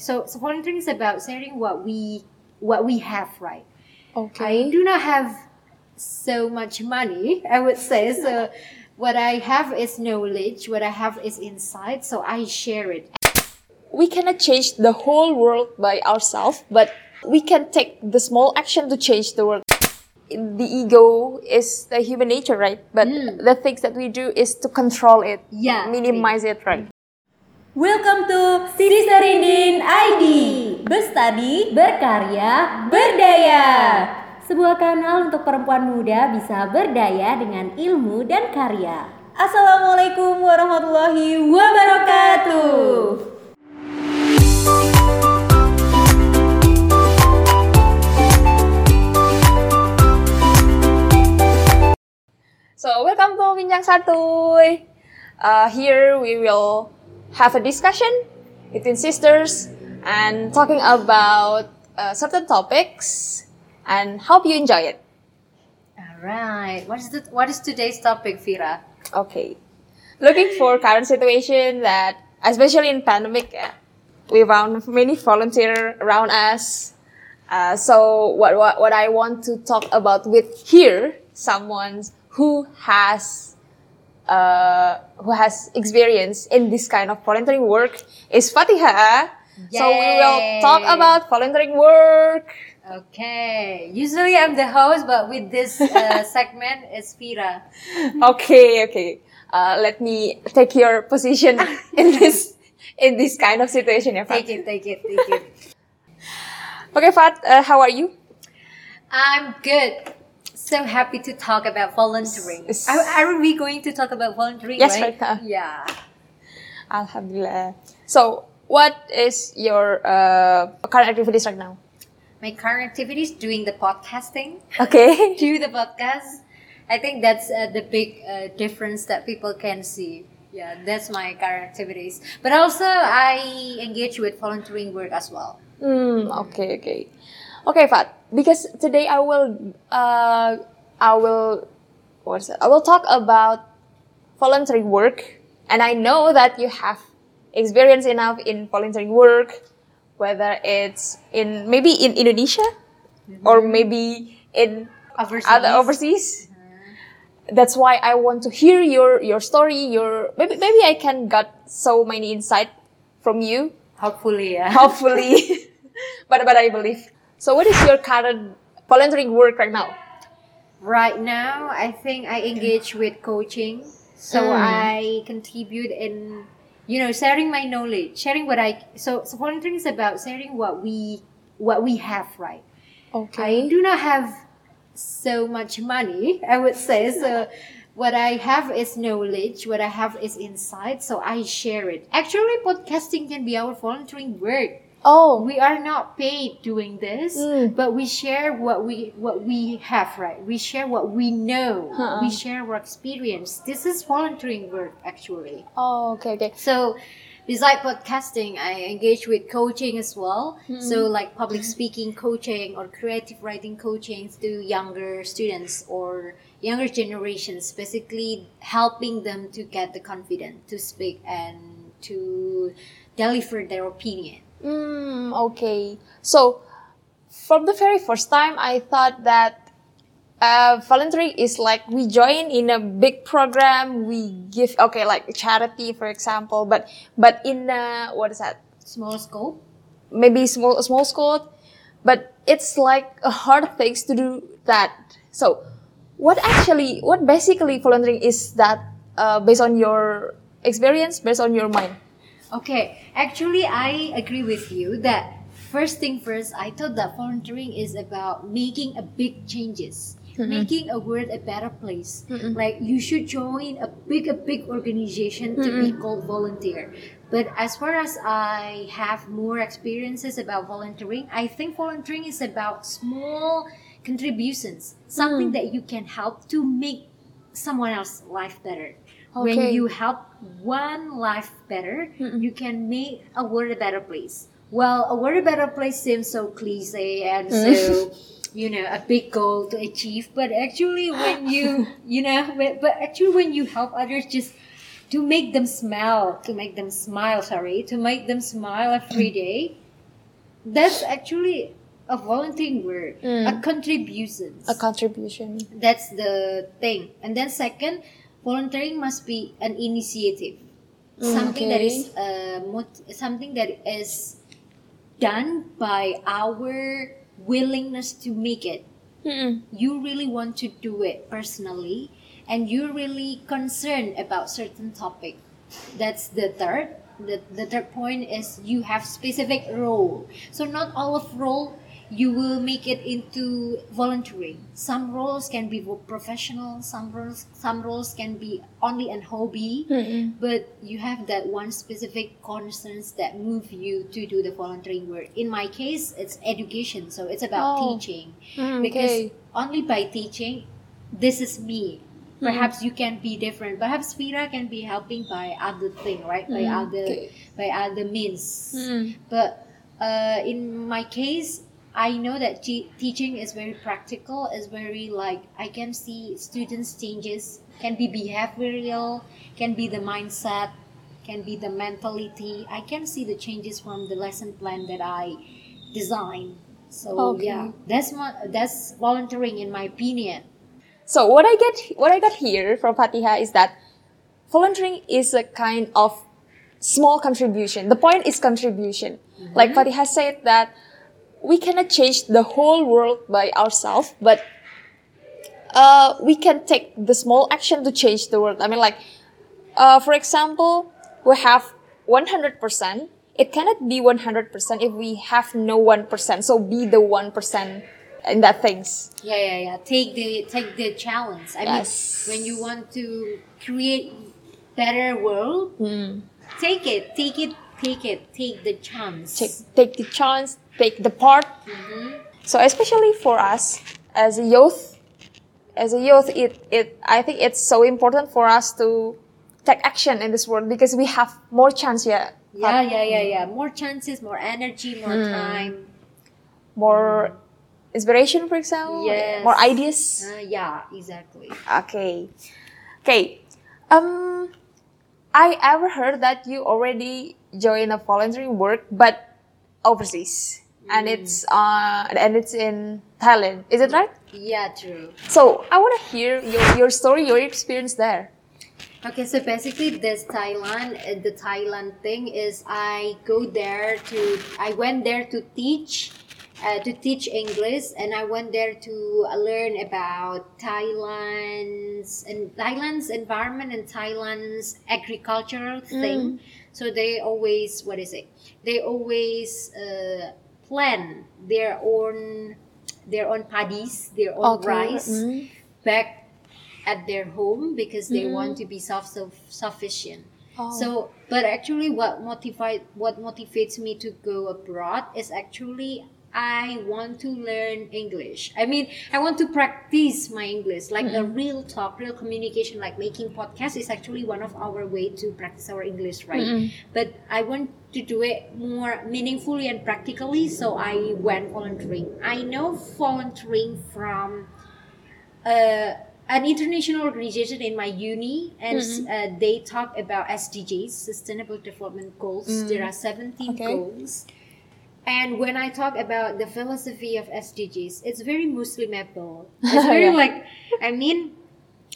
So, so volunteering is about sharing what we what we have, right? Okay. I do not have so much money, I would say. So what I have is knowledge, what I have is insight, so I share it. we cannot change the whole world by ourselves, but we can take the small action to change the world. The ego is the human nature, right? But Mm. the things that we do is to control it, Yeah. minimize it, right? Welcome to Siri Serindin ID Bestadi, berkarya, berdaya. Sebuah kanal untuk perempuan muda bisa berdaya dengan ilmu dan karya. Assalamualaikum warahmatullahi wabarakatuh. So welcome to Bincang Satuy. Uh, here we will have a discussion between sisters and talking about uh, certain topics and hope you enjoy it. All right. What is the what is today's topic, Vira? Okay. Looking for current situation that, especially in pandemic, uh, we found many volunteer around us. Uh, so what, what what I want to talk about with here, someone who has uh, who has experience in this kind of volunteering work is Fatiha. So we will talk about volunteering work. Okay. Usually I'm the host, but with this uh, segment, it's Vira. Okay, okay. Uh, let me take your position in this in this kind of situation, yeah, Fat. Take it, take it, take it. Okay, Fat, uh, how are you? I'm good. So happy to talk about volunteering. Yes. Are, are we going to talk about volunteering? Yes, right? uh. Yeah. Alhamdulillah. So, what is your uh, current activities right now? My current activities doing the podcasting. Okay. do the podcast. I think that's uh, the big uh, difference that people can see. Yeah, that's my current activities. But also, I engage with volunteering work as well. Hmm. Okay. Okay. Okay, Fat. Because today I will uh, I will what's it? I will talk about voluntary work, and I know that you have experience enough in voluntary work, whether it's in maybe in Indonesia or maybe in Overseas. other overseas. That's why I want to hear your your story. Your maybe maybe I can got so many insight from you. Hopefully, yeah. Hopefully, but but I believe. So, what is your current volunteering work right now? Right now, I think I engage with coaching. So Mm. I contribute in, you know, sharing my knowledge, sharing what I. So, so volunteering is about sharing what we what we have, right? Okay. I do not have so much money, I would say. So what I have is knowledge, what I have is insight, so I share it. Actually, podcasting can be our volunteering work. Oh, We are not paid doing this, Mm. but we share what we what we have, right? We share what we know. Uh-uh. We share our experience. This is volunteering work actually. oh, okay, okay. So, beside podcasting, I engage with coaching as well. So, like public speaking coaching or creative writing coaching to younger students or younger generations, basically helping them to get the confidence to speak and to deliver their opinion. Mm, okay. So, from the very first time, I thought that uh, volunteering is like we join in a big program. We give okay, like charity, for example. But but in uh, what is that? Small scope. Maybe small small school. But it's like a hard things to do that. So, what actually, what basically volunteering is that uh, based on your experience, based on your mind? Okay, actually, I agree with you that first thing first, I thought that volunteering is about making a big changes, mm-hmm. making a world a better place. Like you should join a big, a big organization to be called volunteer. But as far as I have more experiences about volunteering, I think volunteering is about small contributions, something mm. that you can help to make someone else's life better. When you help one life better, you can make a world a better place. Well, a world a better place seems so cliche and mm. so, you know, a big goal to achieve. But actually, when you, you know, but, but actually, when you help others, just to make them smile, to make them smile, sorry, to make them smile every day, that's actually a volunteering word, a mm. contribution. A contribution. That's the thing. And then second, volunteering must be an initiative. Something that is uh, mot- something that is done by our willingness to make it. Mm-mm. You really want to do it personally, and you're really concerned about certain topic. That's the third. The, the third point is you have specific role. So not all of role you will make it into volunteering. Some roles can be professional. Some roles some roles can be only an hobby. But you have that one specific concerns that move you to do the volunteering work. In my case, it's education. So it's about Oh. teaching Mm, because okay. only by teaching this is me perhaps you can be different perhaps Vira can be helping by other thing right by other okay. by other means Mm. but uh, in my case i know that te- teaching is very practical is very like i can see students changes can be behavioral can be the mindset can be the mentality i can see the changes from the lesson plan that i design so Okay. yeah that's my that's volunteering in my opinion So what I get what I got here from Fatiha is that volunteering is a kind of small contribution. The point is contribution. Like mm-hmm. Fatiha said that we cannot change the whole world by ourselves, but uh, we can take the small action to change the world. I mean, like, uh, for example, we have 100%. It cannot be 100% if we have no 1%. So be the 1% in that things. Yeah, yeah, yeah. Take the take the challenge. I Yes. mean, when you want to create better world, take it, take it, take it, take the chance. take, take the chance, take the part. So especially for us as a youth, as a youth, it, it I think it's so important for us to take action in this world because we have more chance, yeah, Yeah, yeah, yeah, yeah. More chances, more energy, more Hmm. time. more inspiration, for example, Yes. more ideas. Uh, yeah, exactly. Okay, okay. Um, I ever heard that you already joined a volunteering work, but overseas, and it's uh and it's in Thailand. Is it right? Yeah, true. So I want to hear your, your story, your experience there. Okay, so basically, this Thailand, uh, the Thailand thing is, I go there to, I went there to teach, uh, to teach English, and I went there to learn about Thailand's and Thailand's environment and Thailand's agricultural thing. So they always, what is it? They always uh, plan their own, their own paddies, their own Okay, rice mm. back at their home because they want to be self sufficient. Oh. So, but actually, what motivate what motivates me to go abroad is actually I want to learn English. I mean, I want to practice my English, like the real talk, real communication, like making podcasts is actually one of our way to practice our English, right? But I want to do it more meaningfully and practically, so I went volunteering. I know volunteering from uh, an international organization in my uni, and uh, they talk about SDGs, Sustainable Development Goals. There are 17 Okay. goals. And when I talk about the philosophy of SDGs, it's very Muslim Muslimable. It's very like, I mean,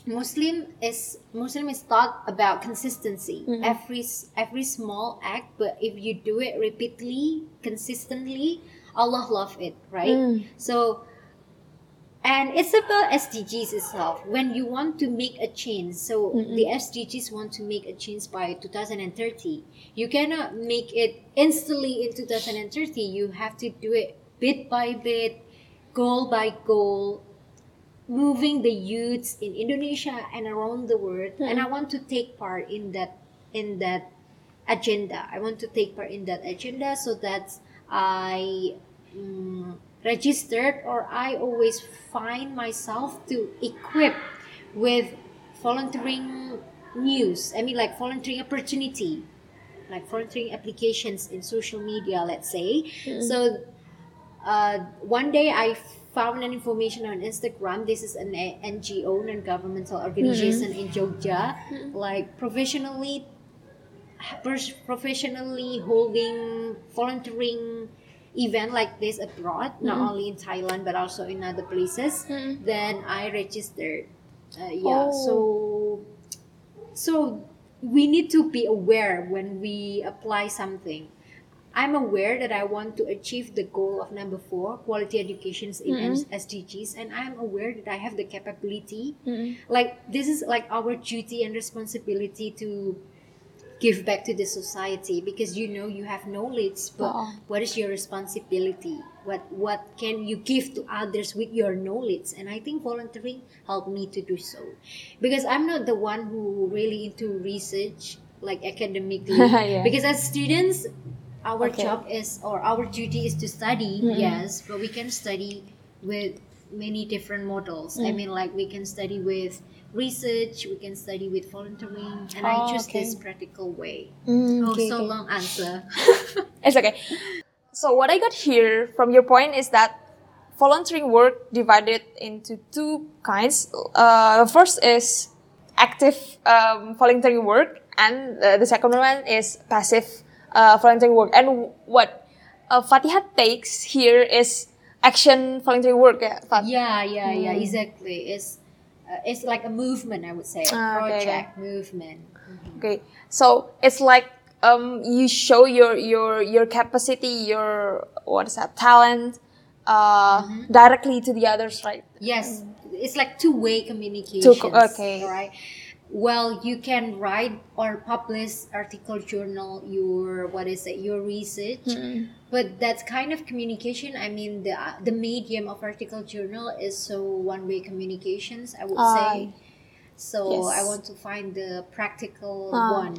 Muslim is Muslim is taught about consistency. Mm-hmm. Every s- every small act, but if you do it repeatedly, consistently, Allah love it, right? Mm. So and it's about SDGs itself. When you want to make a change, so the SDGs want to make a change by 2030. You cannot make it instantly in 2030. You have to do it bit by bit, goal by goal, moving the youths in Indonesia and around the world. And I want to take part in that in that agenda. I want to take part in that agenda so that I mm, registered or I always find myself to equip with volunteering news. I mean, like volunteering opportunity, like volunteering applications in social media, let's say. Hmm. So uh, one day I found an information on Instagram. This is an NGO, non-governmental organization hmm. in Jogja, hmm. like professionally, professionally holding volunteering event like this abroad, not mm-hmm. only in Thailand but also in other places, mm-hmm. then I registered. Uh, yeah, Oh. so so we need to be aware when we apply something. I'm aware that I want to achieve the goal of number four, quality educations in mm-hmm. SDGs, and I'm aware that I have the capability. Like this is like our duty and responsibility to give back to the society because you know you have knowledge, but Oh. what is your responsibility? What what can you give to others with your knowledge? And I think volunteering helped me to do so, because I'm not the one who really into research like academically. Yeah. Because as students, our Okay. job is or our duty is to study, mm-hmm. yes, but we can study with many different models. I mean, like we can study with research, we can study with volunteering, and I Oh, choose okay. this practical way. Mm, Oh, so okay. long answer. It's okay. So what I got here from your point is that volunteering work divided into two kinds. Uh, the first is active um, volunteering work, and uh, the second one is passive uh, volunteering work. And what uh, Fatiha takes here is action voluntary work. Yeah, Fat? yeah, yeah, yeah, exactly. It's uh, it's like a movement, I would say, a Ah, okay, okay. project movement. Okay, so it's like um, you show your your your capacity, your what is that talent, uh, directly to the others, right? Yes, it's like two-way communication. okay. Right. Well, you can write or publish article journal your what is it your research, but that's kind of communication. I mean the the medium of article journal is so one-way communications. I would Ah, say. So yes. I want to find the practical Ah, one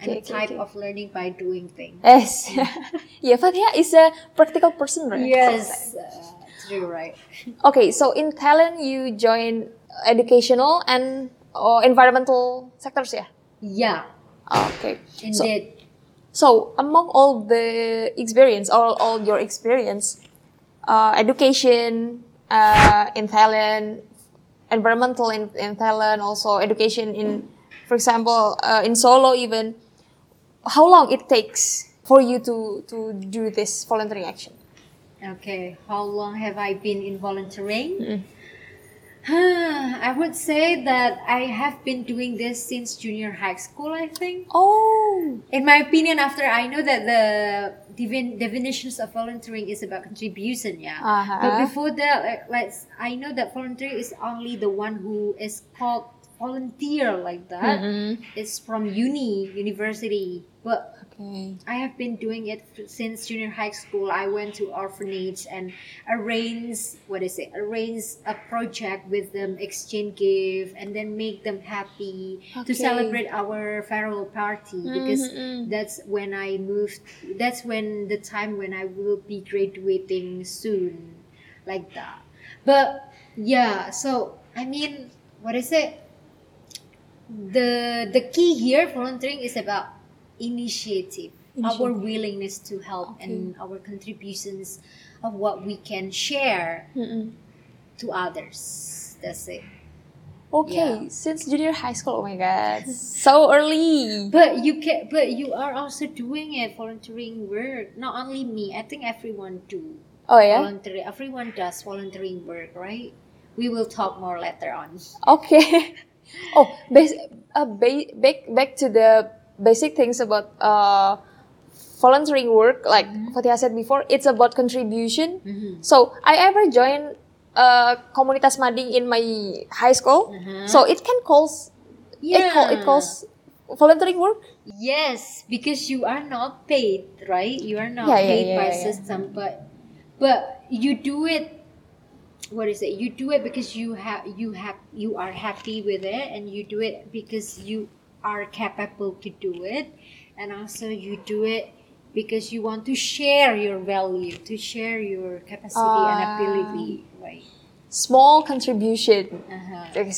and okay, the type okay. of learning by doing things. Yes, yeah. Fatiha is a practical person, right? Yes, uh, true, right. Okay, so in talent you join educational and or environmental sectors, yeah. Yeah, Okay. So, indeed. So among all the experience, all, all your experience, uh, education uh, in Thailand, environmental in, in Thailand, also education in, for example, uh, in Solo even, how long it takes for you to, to do this volunteering action? Okay, how long have I been in volunteering? I would say that I have been doing this since junior high school, I think. Oh, In my opinion, after I know that the divin- definitions of volunteering is about contribution, yeah. Uh-huh. But before that, like, let's, I know that volunteering is only the one who is called volunteer like that. It's from uni, university. But okay. I have been doing it since junior high school. I went to orphanage and arrange what is it? Arrange a project with them, exchange gift, and then make them happy Okay. to celebrate our farewell party because Mhm. that's when I moved. That's when the time when I will be graduating soon, like that. But yeah, so I mean, what is it? the the key here volunteering is about initiative our willingness to help and our contributions of what we can share Mm-mm. to others that's it Okay, Yeah. since junior high school, oh my god, so early. but you can but you are also doing it volunteering work not only me i think everyone do Oh yeah. voluntary everyone does volunteering work right we will talk more later on Okay. Oh, bas- uh, ba- back back to the basic things about uh, volunteering work. Like what I said before, it's about contribution. So I ever joined uh, komunitas mading in my high school. So it can calls it, call, it calls volunteering work. Yes, because you are not paid, right? You are not Yeah, yeah, paid yeah, by yeah, yeah. system, but but you do it. What is it? You do it because you have you have you are happy with it, and you do it because you are capable to do it, and also you do it because you want to share your value, to share your capacity and Ah. ability, right? Small contribution. Uh-huh. Okay,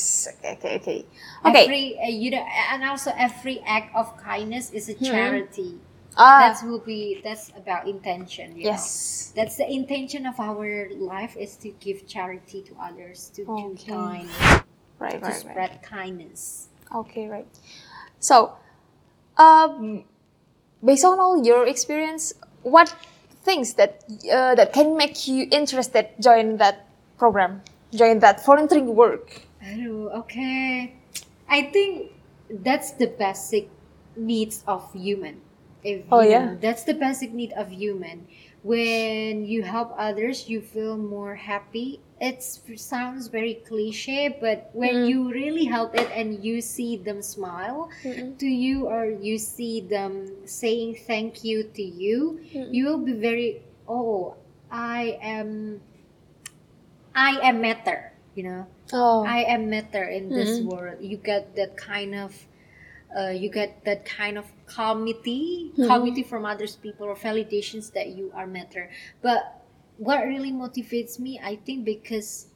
okay, okay. Okay. Every uh, you know, and also every act of kindness is a charity. ah, That will be that's about intention. You know. yes. That's the intention of our life is to give charity to others, to do kind, Right, to right, right. spread kindness. Okay, right. So, um, based on all your experience, what things that uh, that can make you interested join that program, join that volunteering work? Oh, okay. I think that's the basic needs of human. If Oh, yeah. know, that's the basic need of human. When you help others, you feel more happy. It sounds very cliche, but when mm. you really help it and you see them smile to you or you see them saying thank you to you, you will be very oh, I am I am matter, you know. Oh, I am matter in this mm-hmm. world. You get that kind of, uh, you get that kind of committee, committee from others people or validations that you are matter. But what really motivates me, I think, because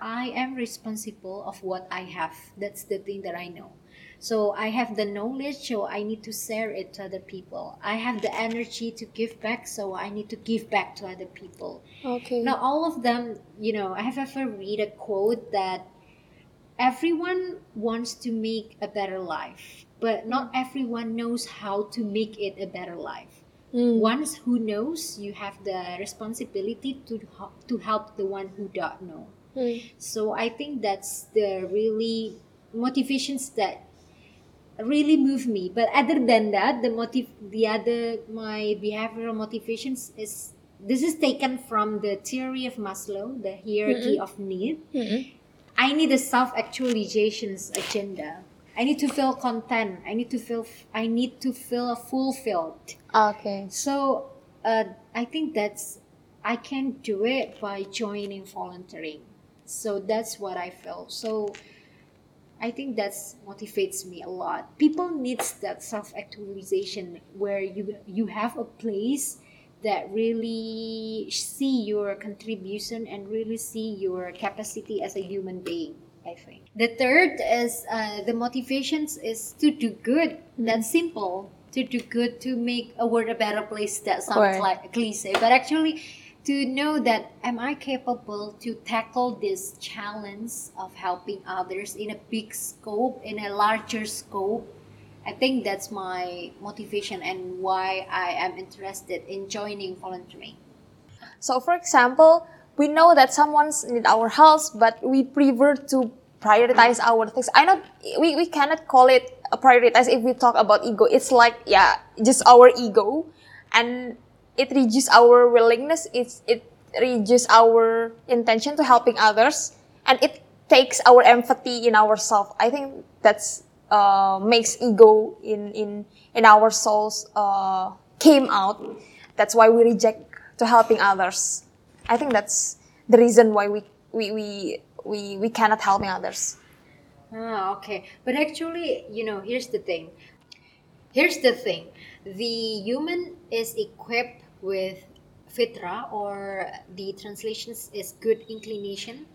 I am responsible of what I have. That's the thing that I know. So I have the knowledge, so I need to share it to other people. I have the energy to give back, so I need to give back to other people. okay. Now, all of them, you know, I have ever read a quote that everyone wants to make a better life, but not everyone knows how to make it a better life. Mm. Once who knows, you have the responsibility to to help the one who don't know. Mm. So I think that's the really motivations that really move me. But other than that, the motive, the other my behavioral motivations is this is taken from the theory of Maslow, the hierarchy of need. Mm-mm. I need a self actualizations agenda. I need to feel content. I need to feel. I need to feel fulfilled. Okay. So uh, I think that's I can do it by joining volunteering. So that's what I feel. So I think that's motivates me a lot. People needs that self actualization where you you have a place that really see your contribution and really see your capacity as a human being. I think the third is uh, the motivations is to do good. That's simple. To do good to make a world a better place. That sounds Right. like a cliche, but actually to know that am I capable to tackle this challenge of helping others in a big scope, in a larger scope. I think that's my motivation and why I am interested in joining volunteering. So, for example, we know that someone's need our help, but we prefer to prioritize our things. I know we, we cannot call it a prioritize if we talk about ego. It's like yeah, just our ego, and it reduces our willingness. It's it reduces our intention to helping others, and it takes our empathy in ourselves. I think that's uh, makes ego in in in our souls uh, came out. That's why we reject to helping others. I think that's the reason why we we we we, we cannot helping others. Ah, okay. But actually, you know, here's the thing. Here's the thing. The human is equipped with fitra, or the translations is good inclination,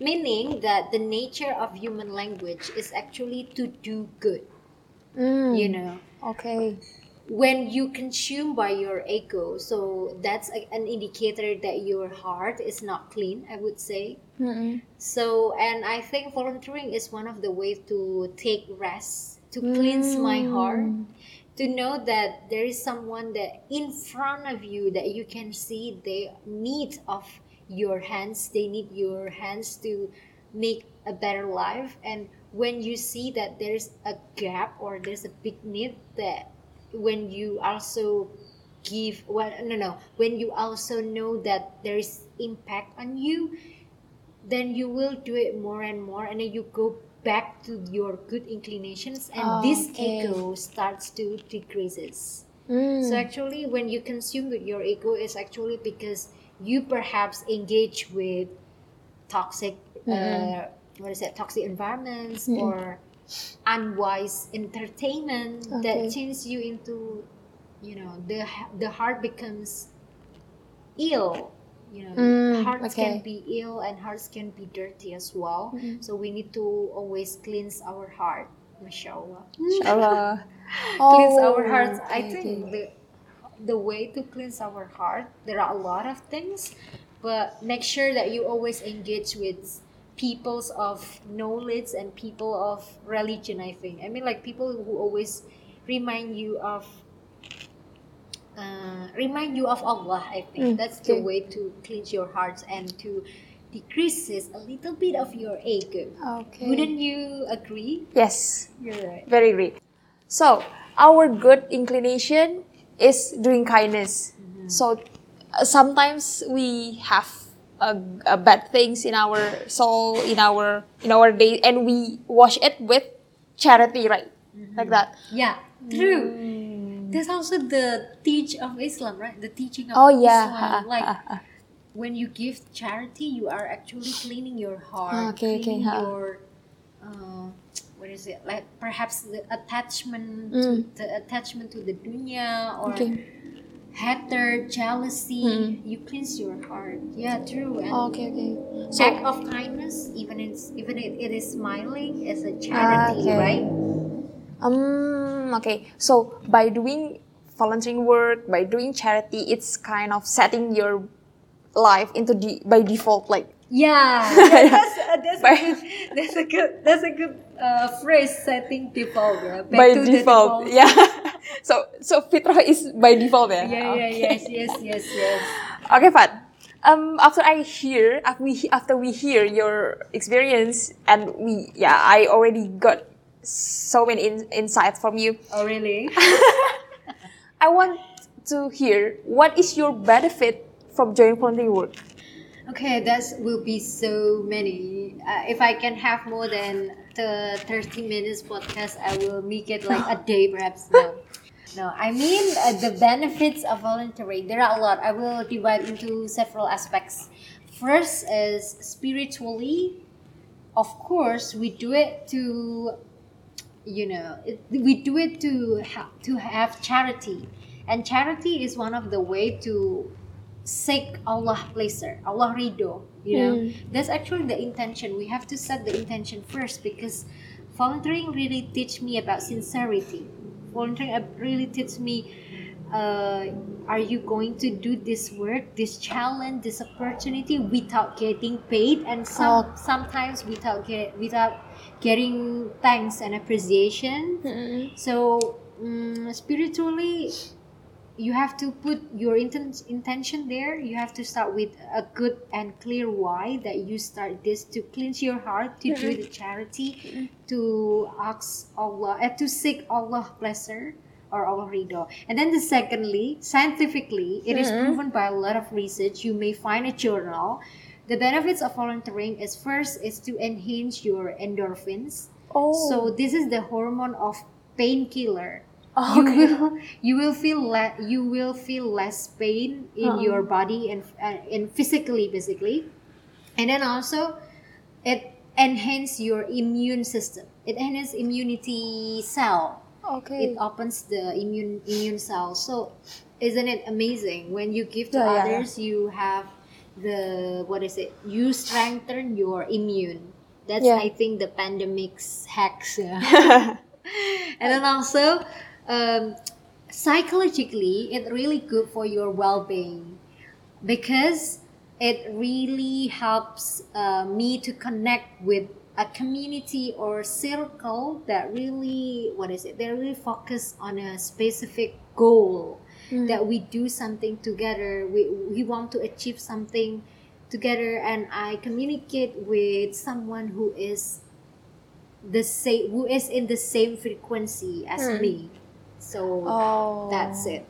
meaning that the nature of human language is actually to do good. You know, Okay. When you consume by your ego, so that's a, an indicator that your heart is not clean. I would say. So, and I think volunteering is one of the ways to take rest, to cleanse my mm. heart, to know that there is someone that in front of you that you can see they need of your hands. They need your hands to make a better life. And when you see that there's a gap or there's a big need that when you also give well no no when you also know that there is impact on you then you will do it more and more and then you go back to your good inclinations and this Okay. ego starts to decreases Mm. so actually when you consume with your ego is actually because you perhaps engage with toxic uh, what is it toxic environments or unwise entertainment Okay. that changes you into you know the the heart becomes ill you know Mm, hearts okay. can be ill and hearts can be dirty as well so we need to always cleanse our heart mashallah Inshallah. cleanse Oh, our hearts i think okay. the the way to cleanse our heart there are a lot of things but make sure that you always engage with peoples of knowledge and people of religion i think i mean like people who always remind you of uh, remind you of Allah. I think Mm, that's the way to cleanse your hearts and to decreases a little bit of your ego. Okay. Wouldn't you agree? Yes, You're right. very great. So our good inclination is doing kindness. So uh, sometimes we have uh, uh, bad things in our soul, in our in our day, and we wash it with charity, right? Like that. Yeah, true. That's also the teach of Islam, right? The teaching of Oh yeah. Islam. Like when you give charity, you are actually cleaning your heart, Ah, okay, okay, cleaning ha. your uh, what is it? Like perhaps the attachment, Mm. to, the attachment to the dunya or Okay. Hatred, jealousy. Mm. You cleanse your heart. Yeah, true. And Okay, okay. So act of kindness, even it's even it, it is smiling, is a charity, okay. right? Um, okay. So by doing volunteering work, by doing charity, it's kind of setting your life into the by default, like Yeah, that's uh, that's a good that's a good that's a good uh, phrase. Setting default, yeah. Back by the default. Yeah. so so fitrah is by default, yeah. Yeah, yeah, Okay. yes, yes, yes, yes. Okay, Fat. Um, after I hear, after we after we hear your experience, and we, yeah, I already got so many in, insights from you. Oh, really? I want to hear what is your benefit from joining volunteer work. Okay, that will be so many. Uh, if I can have more than the 30 minutes podcast, I will make it like a day perhaps. No, no. I mean uh, the benefits of volunteering. There are a lot. I will divide into several aspects. First is spiritually. Of course, we do it to, you know, it, we do it to ha- to have charity, and charity is one of the way to seek Allah pleasure, Allah ridho. You know, that's actually the intention. We have to set the intention first because volunteering really teach me about sincerity. Volunteering really teach me. Uh, are you going to do this work, this challenge, this opportunity without getting paid, and some Oh. sometimes without get without getting thanks and appreciation. So mm spiritually, you have to put your inten- intention there. You have to start with a good and clear why that you start this to cleanse your heart, to do the charity, to ask Allah, uh, to seek Allah pleasure or Allah ridho. And then the secondly, scientifically, it is proven by a lot of research. You may find a journal. The benefits of volunteering is first is to enhance your endorphins. Oh. So this is the hormone of painkiller. Oh, You okay. will you will feel le- you will feel less pain in your body and uh, and physically basically, and then also it enhance your immune system. It enhance immunity cell. Okay. It opens the immune immune cell. So isn't it amazing when you give to Yeah, yeah, yeah. others you have the what is it you strengthen your immune that's Yeah. i think the pandemic's hacks yeah. and then also um, psychologically it really good for your well-being because it really helps uh, me to connect with a community or circle that really what is it? They really focus on a specific goal that we do something together. We, we want to achieve something together and i communicate with someone who is the same who is in the same frequency as me so oh. that's it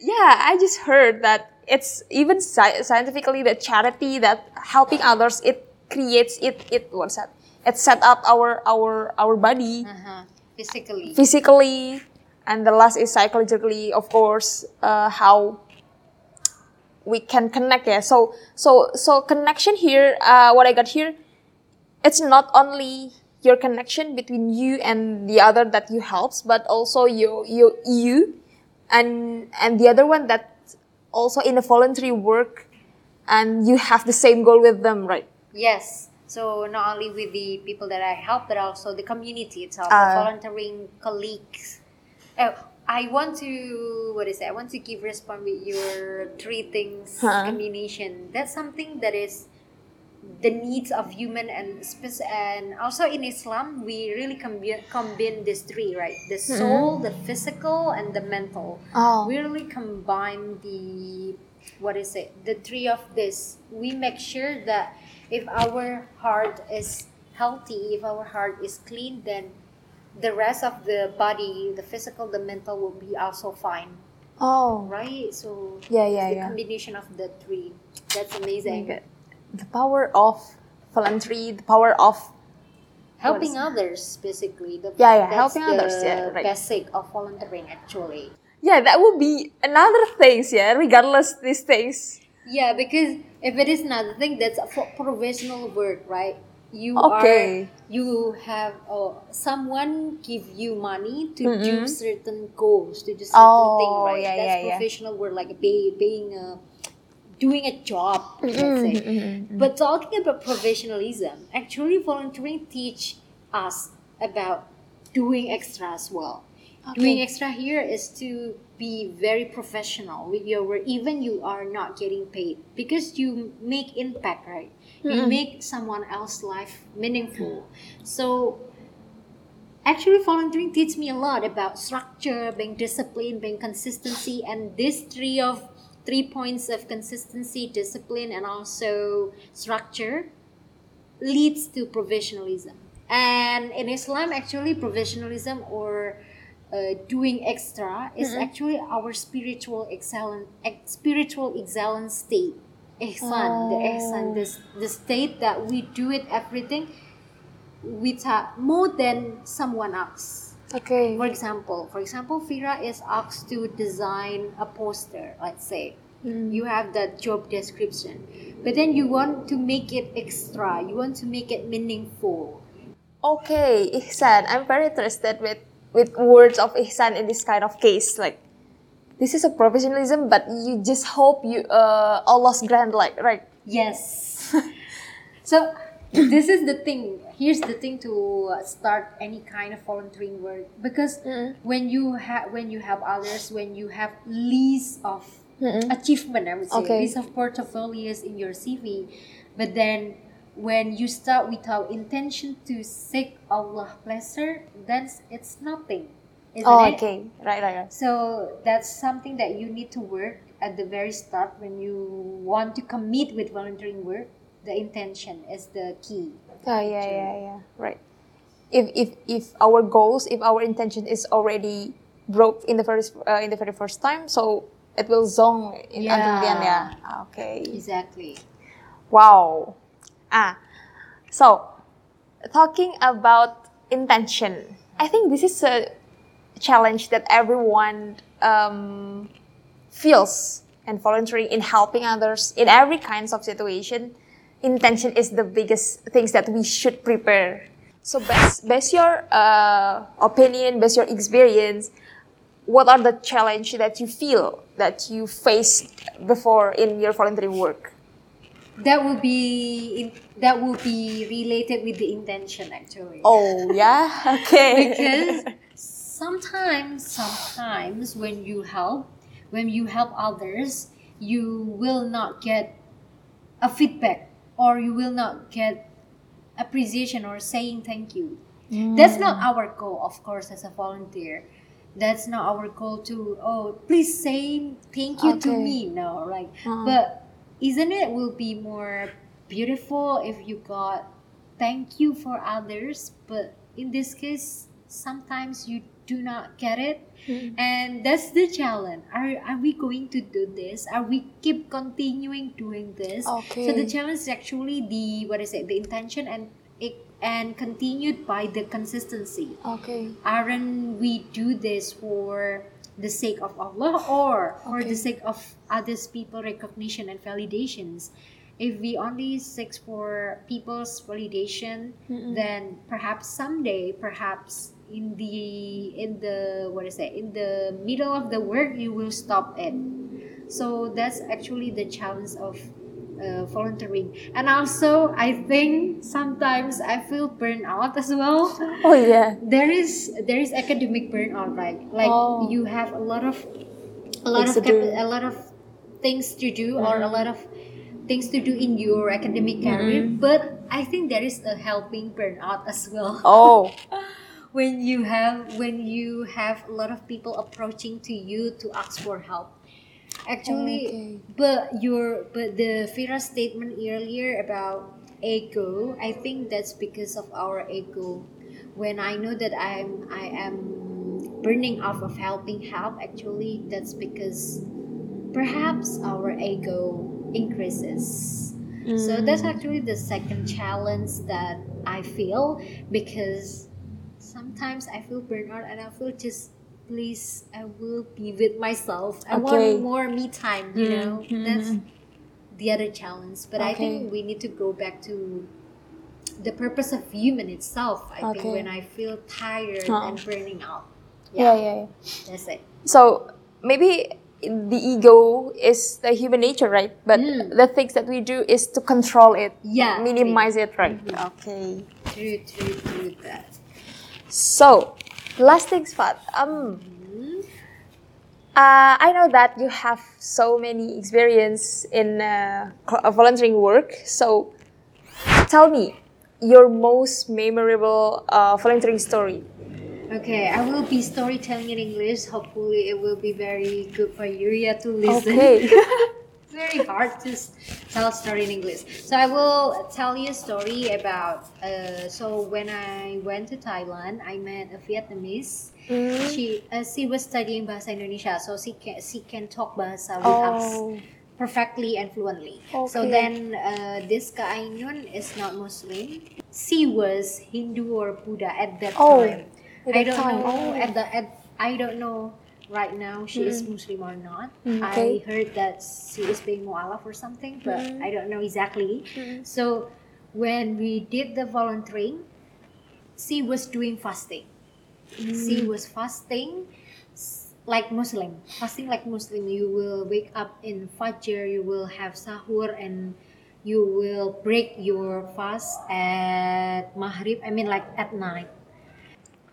Yeah, I just heard that it's even sci- scientifically the charity that helping others it creates it it what's that? It set up our our our body uh-huh. physically physically, and the last is psychologically, of course, uh, how we can connect. Yeah. So so so connection here. Uh, what I got here, it's not only your connection between you and the other that you helps, but also your you you, and and the other one that also in a voluntary work, and you have the same goal with them, right? Yes. So not only with the people that I help, but also the community itself, Uh, the volunteering colleagues. Oh, I want to what is it? I want to give response with your three things Huh. combination. That's something that is the needs of human and and also in Islam we really combine combine these three right? The mm-hmm. soul the physical and the mental. Oh. we really combine the what is it? The three of this. We make sure that if our heart is healthy if our heart is clean then the rest of the body the physical the mental will be also fine. Oh. right? So Yeah, yeah, the yeah. combination of the three. That's amazing. Good. The power of voluntary, the power of helping others basically the, Yeah, yeah, that's helping the others, uh, yeah, right. basic of volunteering actually yeah, that would be another things. Yeah, regardless these things. yeah because if it is another thing that's a pro- professional work right you Okay. are you have oh, someone give you money to do Mm-mm. certain goals to do certain thing Oh, right yeah, that's yeah, yeah. professional work like pay, paying a doing a job let's mm-hmm, say Mm-mm. But talking about professionalism, actually volunteering teach us about doing extra as well. Doing extra here is to be very professional with your work, even you are not getting paid because you make impact, right? You make someone else's life meaningful. So actually volunteering teach me a lot about structure, being disciplined, being consistency, and these three of three points of consistency, discipline, and also structure leads to professionalism. And in Islam, actually, professionalism or uh, doing extra is actually our spiritual excellent, ex- spiritual excellence state. Ihsan, the ihsan, this the state that we do it everything with more than someone else. Okay. For example, for example, Vira is asked to design a poster. Let's say you have that job description, but then you want to make it extra. You want to make it meaningful. Okay, Ihsan. I'm very interested with with words of Ihsan in this kind of case. Like, this is a professionalism, but you just hope you uh Allah's grant like right. Yes. so this is the thing. Here's the thing to start any kind of volunteering work because Mm. when you have when you have others, when you have list of achievement, I would say Okay. list of portfolios in your CV, but then when you start without intention to seek Allah pleasure, then it's nothing, isn't Oh, it? okay. Right, right, right. So that's something that you need to work at the very start when you want to commit with volunteering work. The intention is the key. Oh, yeah, yeah, yeah. Right. If if if our goals, if our intention is already broke in the first uh, in the very first time, so it will zong in until the end. Yeah. Yeah. Okay. Exactly. Wow. Ah, so talking about intention, I think this is a challenge that everyone um, feels and volunteering in helping others in every kinds of situation. Intention is the biggest things that we should prepare. So, based, based your uh, opinion, based your experience, what are the challenge that you feel that you faced before in your voluntary work? That will be in, that will be related with the intention actually. Oh yeah, okay. because sometimes sometimes when you help when you help others you will not get a feedback or you will not get appreciation or saying thank you. That's not our goal of course as a volunteer. That's not our goal to oh please say thank you to me. No right? Uh-huh. but isn't it will be more beautiful if you got thank you for others but in this case sometimes you do not get it. Hmm. And that's the challenge. Are, are we going to do this? Are we keep continuing doing this? Okay. so the challenge is actually the what is it the intention and it and continued by the consistency. Okay. aren't we do this for the sake of Allah or for Okay. the sake of others people recognition and validations? If we only seek for people's validation then perhaps someday perhaps in the in the what is it in the middle of the work you will stop it so that's actually the challenge of uh, volunteering and also i think sometimes i feel burnout as well Oh yeah. there is there is academic burnout right like Oh. you have a lot of a lot Things of do. a lot of things to do or a lot of things to do in your academic career, but I think there is a helping burnout as well. Oh, when you have when you have a lot of people approaching to you to ask for help. Actually Okay. but your but the Vira statement earlier about ego i think that's because of our ego. When i know that i'm i am burning off of helping help actually that's because perhaps our ego increases. So that's mm. actually the second challenge that i feel because sometimes I feel burnout and I feel just please I will be with myself. I Okay. want more me time, you know. Mhm. That's the other challenge. But I think we need to go back to the purpose of human itself. I think when I feel tired Uh-uh. and burning out. yeah, yeah, yeah. That's it. So maybe the ego is the human nature, right? But Mm. the things that we do is to control it, Yeah. minimize it, right? Mhm. Okay. True, true, true that. So, last things, Fat. Um, uh, I know that you have so many experience in uh, uh, volunteering work. So, tell me your most memorable uh, volunteering story. Okay, I will be storytelling in English. Hopefully, it will be very good for you yeah, to listen. Okay. very hard to tell a story in English. So I will tell you a story about. Uh, so when I went to Thailand, I met a Vietnamese. Mm. She uh, she was studying bahasa Indonesia, so she can she can talk bahasa with us Oh. perfectly and fluently. So then uh, this Kak Ainun is not Muslim. She was Hindu or Buddha at that Oh, time. at I don't time. know Oh. at the at I don't know right now she is Muslim or not. Mm, I heard that she is being mu'alaf or something, but Mm. I don't know exactly. Mm. So when we did the volunteering, she was doing fasting. She Mm. was fasting like Muslim, fasting like Muslim. You will wake up in Fajr, you will have sahur, and you will break your fast at Maghrib. I mean, like at night.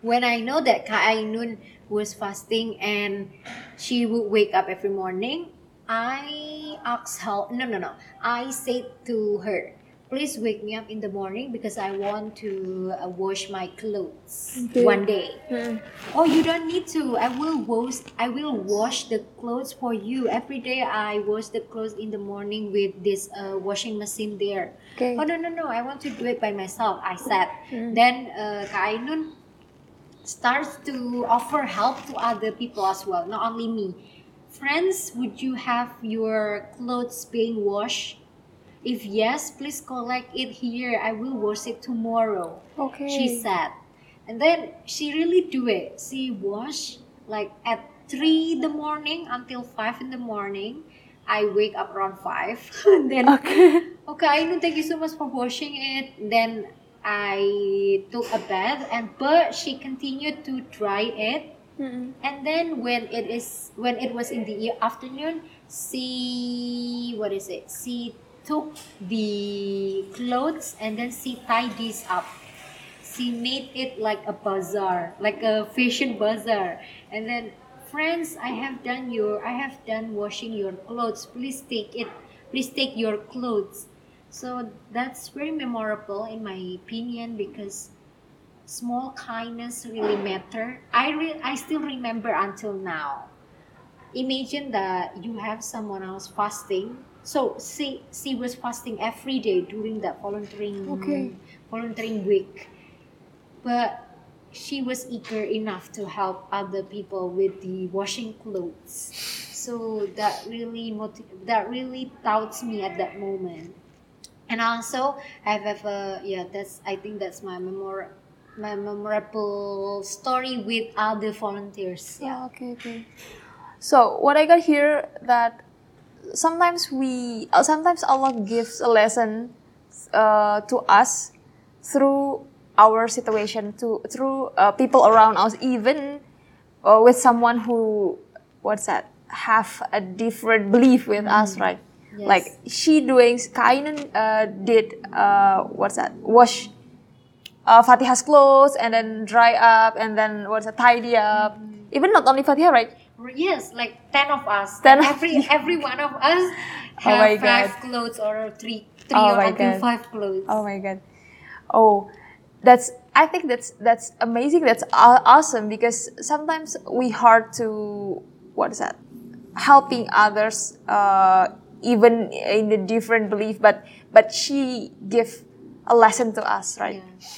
When I know that Kak Ainun was fasting and she would wake up every morning, I asked her, no, no, no. I said to her, please wake me up in the morning because I want to uh, wash my clothes Okay. one day. Mm. Oh, you don't need to. I will wash. I will wash the clothes for you every day. I wash the clothes in the morning with this uh, washing machine there. Okay. Oh no no no! I want to do it by myself. I said. Mm. Then uh, Kak Ainun starts to offer help to other people as well, not only me. Friends, would you have your clothes being washed? If yes, please collect it here. I will wash it tomorrow Okay. she said and then she really do it she wash like at 3 in the morning until 5 in the morning i wake up around 5 then Okay. okay i know thank you so much for washing it then i took a bath and but she continued to dry it. Mm. and then when it is when it was in the afternoon she what is it? She took the clothes and then she tied this up. She made it like a bazaar like a fashion bazaar. And then friends i have done your i have done washing your clothes. Please take it please take your clothes so that's very memorable in my opinion because small kindness really matter. I re- i still remember until now. Imagine that you have someone else fasting. So she she was fasting every day during that volunteering Okay. volunteering week. But she was eager enough to help other people with the washing clothes. So that really motiv- that really touched me at that moment and also I've a yeah that's I think that's my memor my memorable story with other volunteers yeah Yeah. Okay. Okay. So what I got here that sometimes we uh, sometimes Allah gives a lesson uh, to us through our situation to through uh, people around us even uh, with someone who what's that have a different belief with us right Yes. like she doing Kak Ainun uh, did uh, what's that wash uh, Fatihah's clothes and then dry up and then what's that tidy up even not only Fatihah right yes like 10 of us 10 of every every one of us have my five God. clothes or three, three Oh or until God. five clothes. Oh my god. Oh, that's. I think that's that's amazing. That's awesome because sometimes we hard to what is that? Helping others, uh, even in a different belief, but but she give a lesson to us, right? Yeah.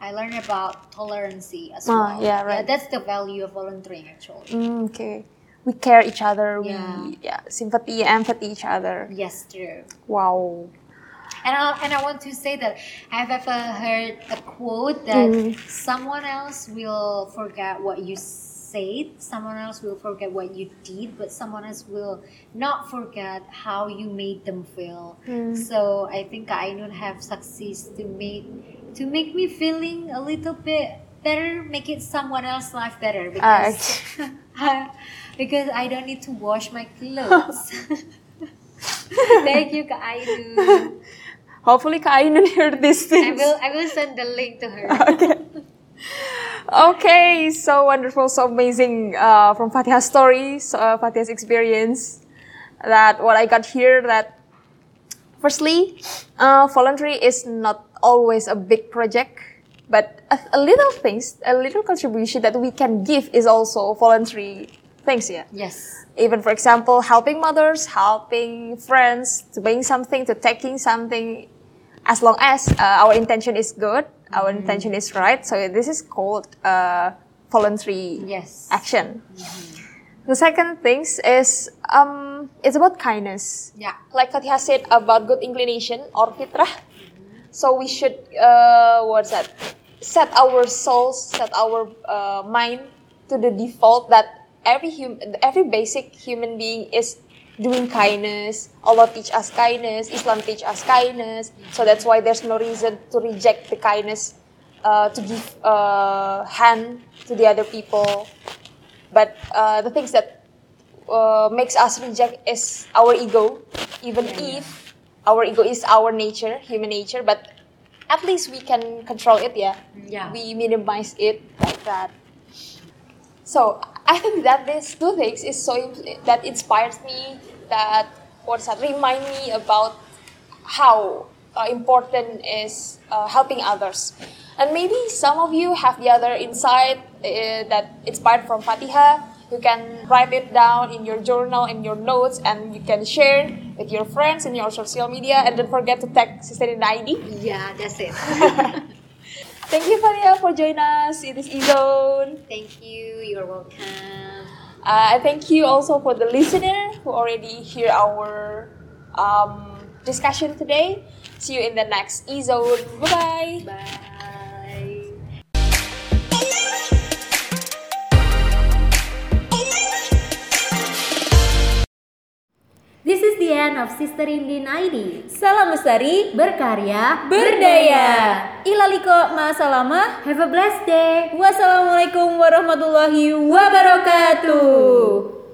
I learned about tolerance as Ah, well. yeah, right. that's the value of volunteering actually. Mm, okay. We care each other. Yeah. We yeah, sympathy, empathy each other. Yes, true. Wow. And I, and I want to say that I've ever heard a quote that Mm. someone else will forget what you said, someone else will forget what you did, but someone else will not forget how you made them feel. Mm. So I think I don't have success to make to make me feeling a little bit better, make it someone else's life better Ah, because because I don't need to wash my clothes. Thank you, Kak. Hopefully, Kak Ainun heard these I will I will send the link to her. okay. Okay, so wonderful, so amazing uh, from Fatiha's story, so, uh, Fatiha's experience. That what I got here that firstly, uh, voluntary is not always a big project, but a, a little things, a little contribution that we can give is also voluntary things. Yeah Yes. even for example helping mothers helping friends to bring something to taking something as long as uh, our intention is good our intention is right so this is called uh, voluntary Yes. action the second things is um, it's about kindness Yeah. like Fatihah said about good inclination or fitrah. So we should, uh, what's that? Set our souls, set our uh, mind to the default that every hum- every basic human being is doing kindness. Allah teach us kindness. Islam teach us kindness. So that's why there's no reason to reject the kindness, uh, to give uh, hand to the other people. But uh, the things that uh, makes us reject is our ego, even if our ego is our nature, human nature, but at least we can control it, yeah. Yeah. We minimize it like that. So I think that these two things is so that inspires me. That what's that remind me about how uh, important is uh, helping others. And maybe some of you have the other insight uh, that inspired from Fatiha. You can write it down in your journal, in your notes, and you can share with your friends in your social media. And don't forget to tag Sister in the ID. Yeah, that's it. Thank you, Fatiha, for joining us in this e-zone. Thank you. You're welcome. Uh, thank you also for the listener who already hear our um, discussion today. See you in the next e-zone. Bye-bye. Bye. This is the end of Sister Indin ID. Salam lestari, berkarya, berdaya. Ilaliko ma'asalama. Have a blessed day. Wassalamualaikum warahmatullahi wabarakatuh.